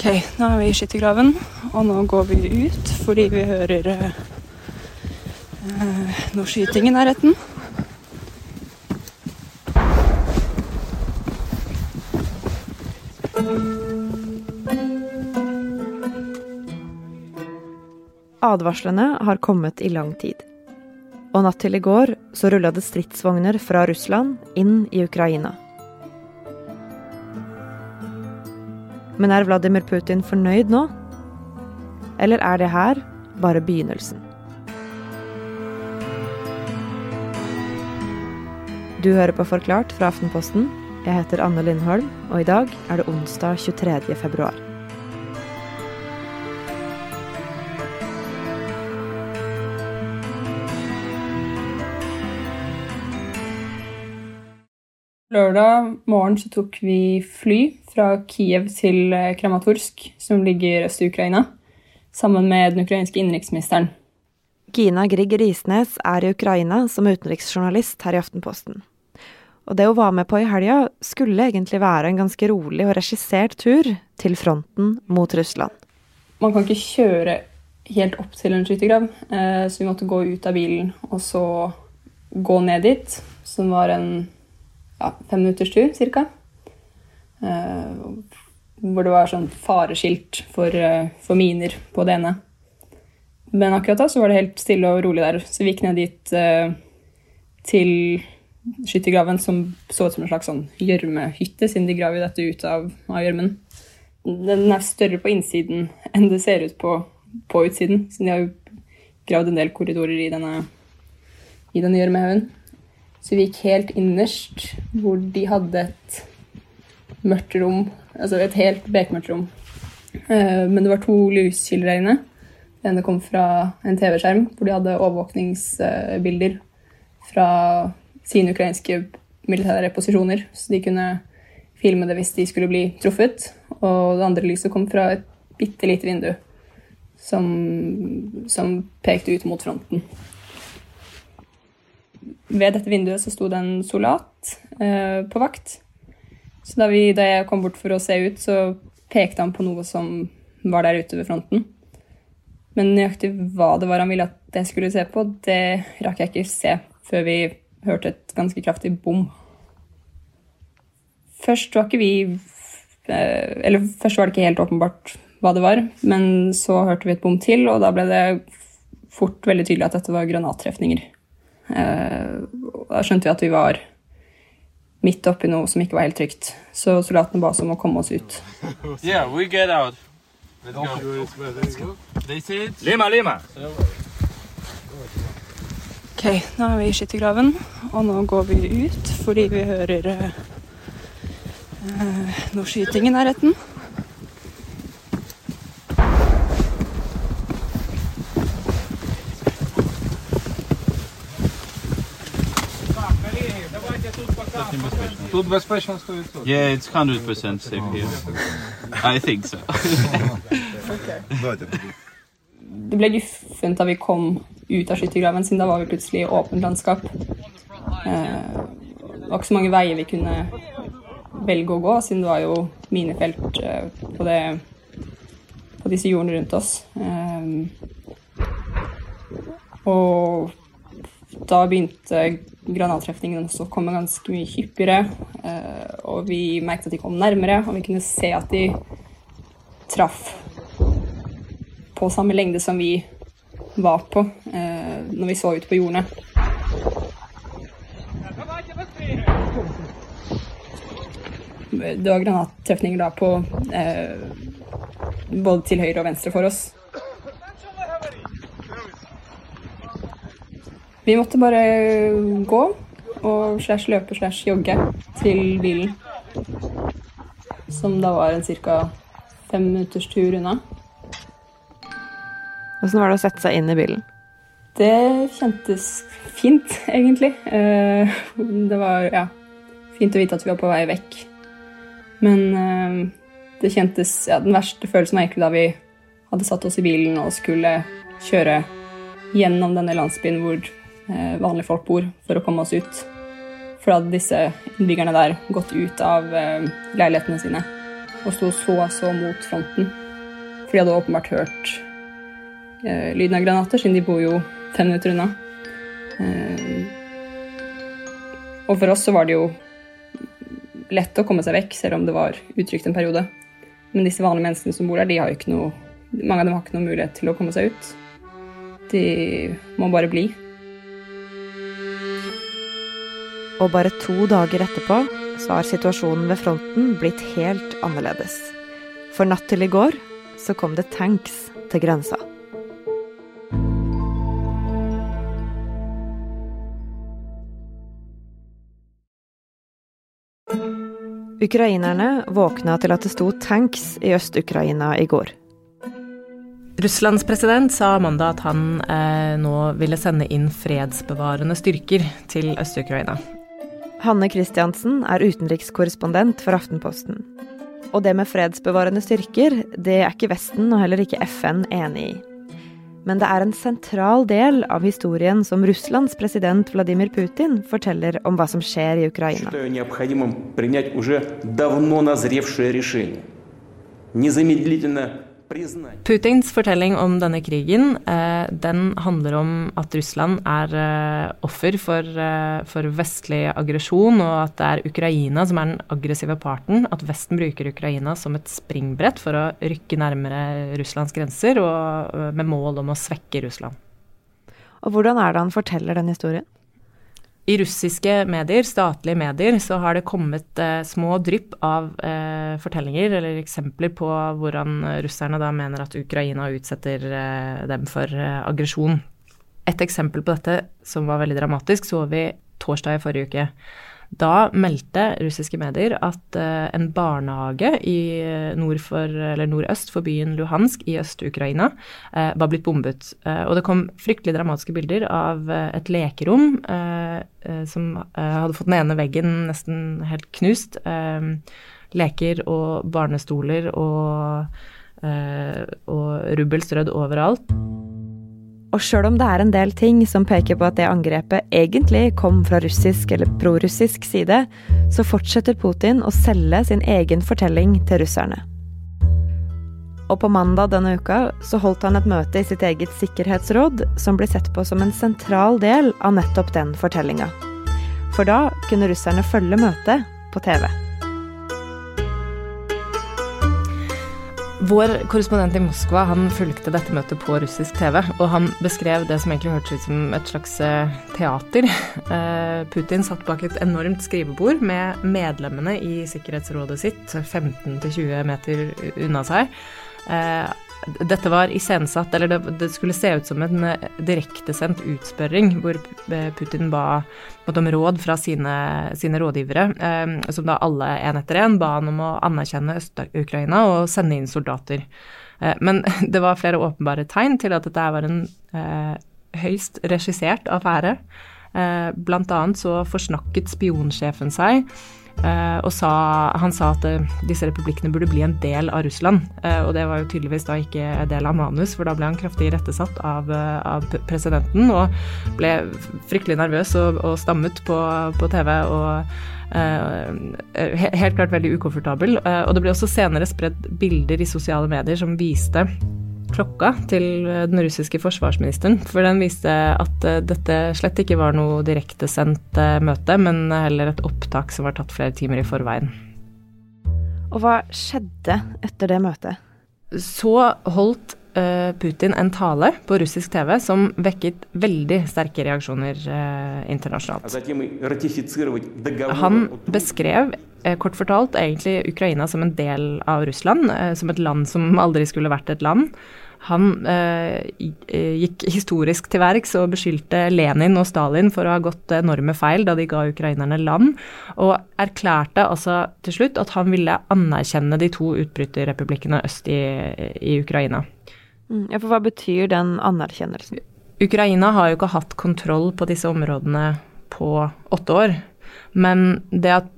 Ok, nå er vi i skyttergraven, og nå går vi ut fordi vi hører eh, eh, noe skyting i nærheten. Advarslene har kommet i lang tid. Og natt til i går så rulla det stridsvogner fra Russland inn i Ukraina. Men er Vladimir Putin fornøyd nå? Eller er det her bare begynnelsen? Du hører på Forklart fra Aftenposten. Jeg heter Anne Lindholm, og i dag er det onsdag 23. februar. Lørdag morgen så tok vi fly fra Kiev til eh, Kramatorsk, som ligger øst i Ukraina, sammen med den ukrainske innenriksministeren. Gina Grieg Risnes er i Ukraina som utenriksjournalist her i Aftenposten. Og det hun var med på i helga, skulle egentlig være en ganske rolig og regissert tur til fronten mot Russland. Man kan ikke kjøre helt opp til en skyttergrav, eh, så vi måtte gå ut av bilen og så gå ned dit, som var en ja, fem minutters tur cirka. Eh, hvor det var sånn fareskilt for, eh, for, miner på det ene. Men akkurat da så var det helt stille og rolig der, så vi gikk ned dit eh, til skyttergraven som så ut som en slags sånn gjørmehytte, siden de graver dette ut av, av gjørmen. Den er større på innsiden enn det ser ut på, på utsiden, siden de har jo gravd en del korridorer i denne, i denne. Så vi gikk helt innerst, hvor de hadde et mørkt rom, altså et helt bekmørkt rom. Eh, men det var to lyskilder der inne. Den ene kom fra en TV-skjerm, hvor de hadde overvåkningsbilder fra sine ukrainske militære posisjoner, så de kunne filme det hvis de skulle bli truffet. Og det andre lyset kom fra et bitte lite vindu som, som pekte ut mot fronten ved dette vinduet så sto det en soldat eh, på vakt. Så da, vi, da, jeg kom bort for å se ut, så pekte han på noe som var der ute ved fronten. Men nøyaktig hva det var han ville at jeg skulle se på, det rakk jeg ikke se før vi hørte et ganske kraftig bom. Først var ikke vi eh, Eller først var det ikke helt åpenbart hva det var, men så hørte vi et bom til, og da ble det fort veldig tydelig at dette var granattrefninger. Eh, da skjønte vi at vi var midt oppi noe som ikke var helt trygt. Så soldatene ba oss om å komme oss ut. Yeah, we get out. Lima, Lima. Ok, nå er vi i skyttergraven, og nå går vi ut fordi vi hører uh, noe skyting i nærheten. Тут безпечно 100%. Yeah, it's 100% safe here. I think so. det ble guffent da vi kom ut av skyttergraven, siden da var vi plutselig i åpent landskap. Eh, det var ikke så mange veier vi kunne velge å gå, siden det var jo minefelt eh, på, det, på disse jordene rundt oss. Eh, og da begynte granattrefningene også kom ganske mye hyppigere. Eh, og vi merket at de kom nærmere, og vi kunne se at de traff på samme lengde som vi var på eh, når vi så ut på jordene. Det var granattrefninger da på eh, både til høyre og venstre for oss. Vi måtte bare gå og slash løpe slash jogge til bilen. Som da var en ca. fem minutters tur unna. Åssen var det å sette seg inn i bilen? Det kjentes fint, egentlig. Eh, det var ja, fint å vite at vi var på vei vekk. Men eh, det kjentes ja, Den verste følelsen var egentlig da vi hadde satt oss i bilen og skulle kjøre gjennom denne landsbyen hvor vanlige folk bor, for å komme oss ut. For da hadde disse innbyggerne der gått ut av eh, leilighetene sine og sto så så mot fronten. For de hadde åpenbart hørt eh, lyden av granater, siden de bor jo fem minutter unna. Eh, og for oss så var det jo lett å komme seg vekk, selv om det var utrygt en periode. Men disse vanlige menneskene som bor der, de har jo ikke noe, mange av dem har ikke noe mulighet til å komme seg ut. De må bare bli. Og bare to dager etterpå så har situasjonen ved fronten blitt helt annerledes. For natt til i går så kom det tanks til grensa. Ukrainerne våkna til at det sto tanks i Øst-Ukraina i går. Russlands president sa mandag at han eh, nå ville sende inn fredsbevarende styrker til Øst-Ukraina. Hanne Christiansen er utenrikskorrespondent for Aftenposten. Og det med fredsbevarende styrker, det er ikke Vesten og heller ikke FN enig i. Men det er en sentral del av historien som Russlands president Vladimir Putin forteller om hva som skjer i Ukraina. Putins fortelling om denne krigen eh, den handler om at Russland er eh, offer for, eh, for, vestlig aggresjon, og at det er Ukraina som er den aggressive parten. At Vesten bruker Ukraina som et springbrett for å rykke nærmere Russlands grenser, og med mål om å svekke Russland. Og Hvordan er det han forteller den historien? I russiske medier, statlige medier, så har det kommet eh, små drypp av eh, fortellinger eller eksempler på hvordan russerne da mener at Ukraina utsetter eh, dem for eh, aggresjon. Et eksempel på dette som var veldig dramatisk, så vi torsdag i forrige uke. Da meldte russiske medier at uh, en barnehage i eh, nord for, nordøst for byen Luhansk i Øst-Ukraina uh, var blitt bombet. Og det kom fryktelig dramatiske bilder av et lekerom som hadde fått den ene veggen nesten helt knust. leker og barnestoler og, og rubbel strødd overalt. Og sjøl om det er en del ting som peker på at det angrepet egentlig kom fra russisk eller prorussisk side, så fortsetter Putin å selge sin egen fortelling til russerne. Og på mandag denne uka så holdt han et møte i sitt eget sikkerhetsråd som blir sett på som en sentral del av nettopp den fortellinga. For da kunne russerne følge møtet på TV. Vår korrespondent i Moskva han fulgte dette møtet på russisk TV, og han beskrev det som egentlig hørtes ut som et slags eh, teater. Eh, Putin satt bak et enormt skrivebord med medlemmene i sikkerhetsrådet sitt 15-20 meter unna seg. Eh, dette var iscenesatt, eller det, det, skulle se ut som en eh, direktesendt utspørring hvor Putin ba om råd fra sine, sine rådgivere, eh, som da alle en etter en ba han om å anerkjenne Øst-Ukraina og sende inn soldater. Eh, men det var flere åpenbare tegn til at dette var en eh, høyst regissert affære. Eh, blant annet så forsnakket spionsjefen seg og sa, han sa at uh, disse republikkene burde bli en del av Russland. Uh, og det var jo tydeligvis da ikke del av manus, for da ble han kraftig irettesatt av, av, presidenten og ble fryktelig nervøs og, og stammet på, på TV. og helt klart veldig ukomfortabel. og det ble også senere spredd bilder i sosiale medier som viste klokka til eh, den russiske forsvarsministeren. For den viste at eh, dette slett ikke var noe direktesendt eh, møte, men heller et opptak som var tatt flere timer i forveien. Og hva skjedde etter det møtet? Så holdt Putin en tale på russisk TV som vekket veldig sterke reaksjoner internasjonalt. Han beskrev kort fortalt egentlig Ukraina som en del av Russland, som et land som aldri skulle vært et land. Han eh, gikk historisk til verks og beskyldte Lenin og Stalin for å ha gått enorme feil da de ga ukrainerne land, og erklærte altså til slutt at han ville anerkjenne de to utbryterrepublikkene øst i, i Ukraina. Mm, ja, for hva betyr den anerkjennelsen? Ukraina har jo ikke hatt kontroll på disse områdene på åtte år. Men det at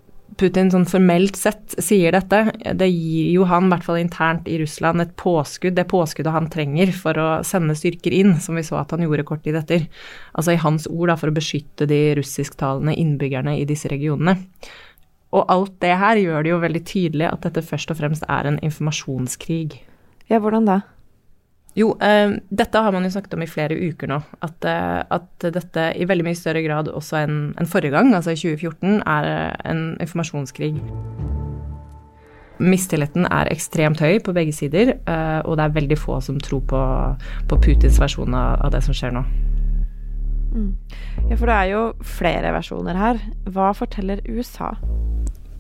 Putin sånn formelt sett sier dette, det gir jo han, i hvert fall internt i Russland, et påskudd, det påskuddet han trenger for å sende styrker inn, som vi så at han gjorde kort tid etter. Altså i hans ord, da, for å beskytte de russisktalende innbyggerne i disse regionene. Og alt det her gjør det jo veldig tydelig at dette først og fremst er en informasjonskrig. Ja, hvordan da? Jo, eh, dette har man jo snakket om i flere uker nå. At, eh, at dette i veldig mye større grad også enn en forrige gang, altså i 2014, er en informasjonskrig. Mistilliten er ekstremt høy på begge sider, eh, og det er veldig få som tror på, på Putins versjon av, av, det som skjer nå. Mm. Ja, for det er jo flere versjoner her. Hva forteller USA?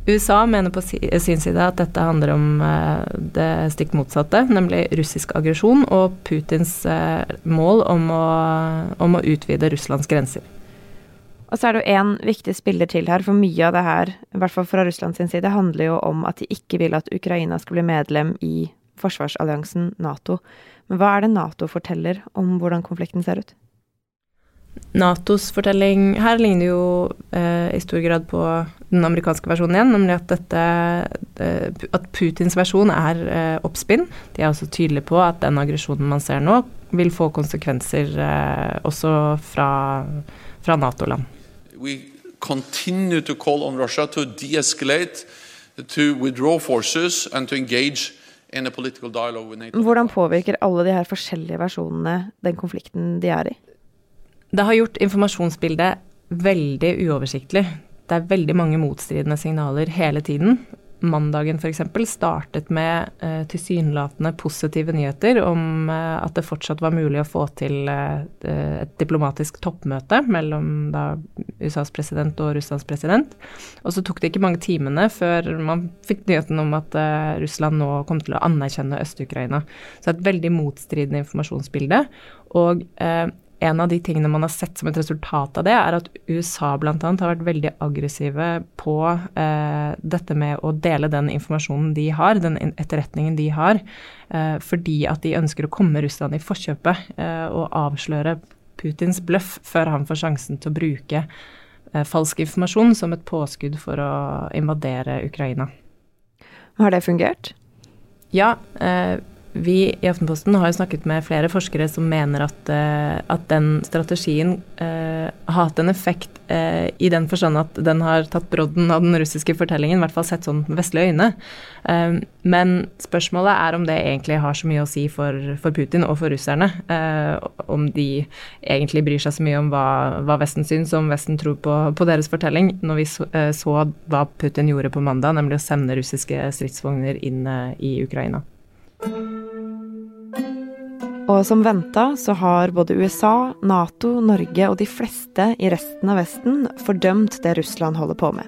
USA mener på sin side at dette handler om eh, det stikk motsatte, nemlig russisk aggresjon og Putins eh, mål om å, om å utvide Russlands grenser. Og så er det jo én viktig spiller til her, for mye av det her, i hvert fall fra Russlands side, handler jo om at de ikke vil at Ukraina skal bli medlem i forsvarsalliansen Nato. Men hva er det Nato forteller om hvordan konflikten ser ut? Natos fortelling her ligner jo eh, i stor grad på den amerikanske versjonen igjen, nemlig at, dette, eh, at Putins versjon er eh, oppspinn. De er også tydelige på at den aggresjonen man ser nå, vil få konsekvenser eh, også fra, fra Nato-land. Continue to call on Russia to de-escalate, to withdraw forces and to engage hvordan påvirker alle de her forskjellige versjonene den konflikten de er i? Det har gjort informasjonsbildet veldig uoversiktlig. Det er veldig mange motstridende signaler hele tiden. Mandagen f.eks. startet med eh, tilsynelatende positive nyheter om eh, at det fortsatt var mulig å få til eh, et diplomatisk toppmøte mellom da, USAs president og Russlands president. Og så tok det ikke mange timene før man fikk nyheten om at eh, Russland nå kom til å anerkjenne Øst-Ukraina. Så et veldig motstridende informasjonsbilde. Og eh, en av de tingene man har sett som et resultat av det, er at USA bl.a. har vært veldig aggressive på eh, dette med å dele den informasjonen de har, den etterretningen de har, eh, fordi at de ønsker å komme Russland i forkjøpet eh, og avsløre Putins bløff før han får sjansen til å bruke eh, falsk informasjon som et påskudd for å invadere Ukraina. Har det fungert? Ja. Eh, vi i Aftenposten har jo snakket med flere forskere som mener at, uh, at den strategien uh, har hatt en effekt uh, i den forstand at den har tatt brodden av den russiske fortellingen, i hvert fall sett sånn med vestlige øyne. men spørsmålet er om det egentlig har så mye å si for, for Putin og for russerne. om de egentlig bryr seg så mye om hva, hva Vesten syns, om Vesten tror på, på deres fortelling, når vi så, så, hva Putin gjorde på mandag, nemlig å sende russiske stridsvogner inn i Ukraina. Og som venta så har både USA, Nato, Norge og de fleste i resten av Vesten fordømt det Russland holder på med.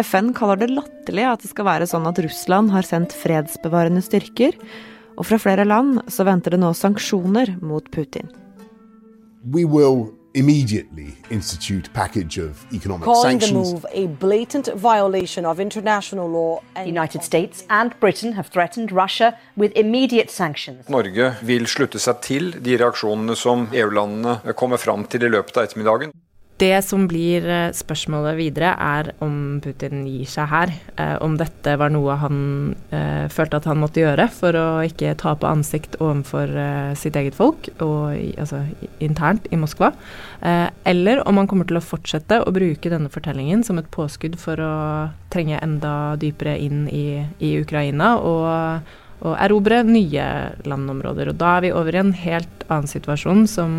FN kaller det latterlig at det skal være sånn at Russland har sendt fredsbevarende styrker, og fra flere land så venter det nå sanksjoner mot Putin. We will immediately institute package of economic Calling sanctions. the move a blatant violation of international law. The United States and Britain have threatened Russia with immediate sanctions. Norge vil slutte seg til de reaksjonene som EU-landene kommer fram til i løpet av ettermiddagen. Det som blir eh, spørsmålet videre, er om Putin gir seg her. Eh, om dette var noe han eh, følte at han måtte gjøre for å ikke tape ansikt overfor eh, sitt eget folk, og altså internt i Moskva. Eh, eller om han kommer til å fortsette å bruke denne fortellingen som et påskudd for å trenge enda dypere inn i, i Ukraina og og erobre nye landområder. Og da er vi over i en helt annen situasjon som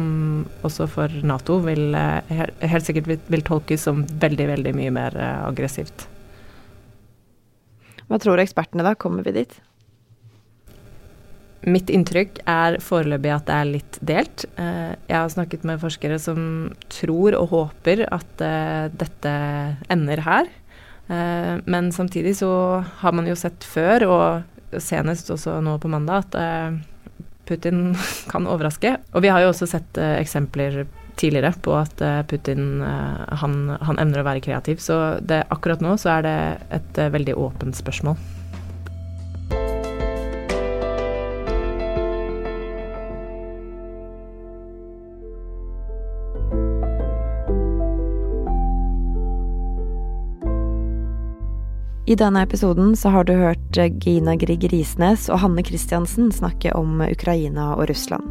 også for Nato vil, eh, helt sikkert vil tolkes som veldig, veldig mye mer eh, aggressivt. Hva tror ekspertene da? Kommer vi dit? Mitt inntrykk er foreløpig at det er litt delt. Eh, jeg har snakket med forskere som tror og håper at dette ender her. Men samtidig så har man jo sett før, og senest også nå på mandag, at eh, Putin kan overraske. Og vi har jo også sett eh, eksempler tidligere på at eh, Putin han, han, evner å være kreativ. Så det, akkurat nå så er det et veldig åpent spørsmål. I denne episoden så har du hørt Gina Grieg Risnes og Hanne Christiansen snakke om Ukraina og Russland.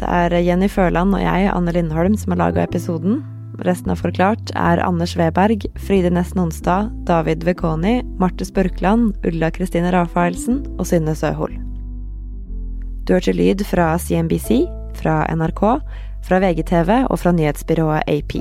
Det er Jenny Førland og jeg, Anne Lindholm, som har laga episoden. Resten av Forklart er Anders Weberg, Fride Nesten Onsdag, David Vekoni, Marte Spørkland, Ulla Kristine Rafaelsen og Synne Søhol. Du hørte lyd fra CNBC, fra NRK, fra VGTV og fra nyhetsbyrået AP.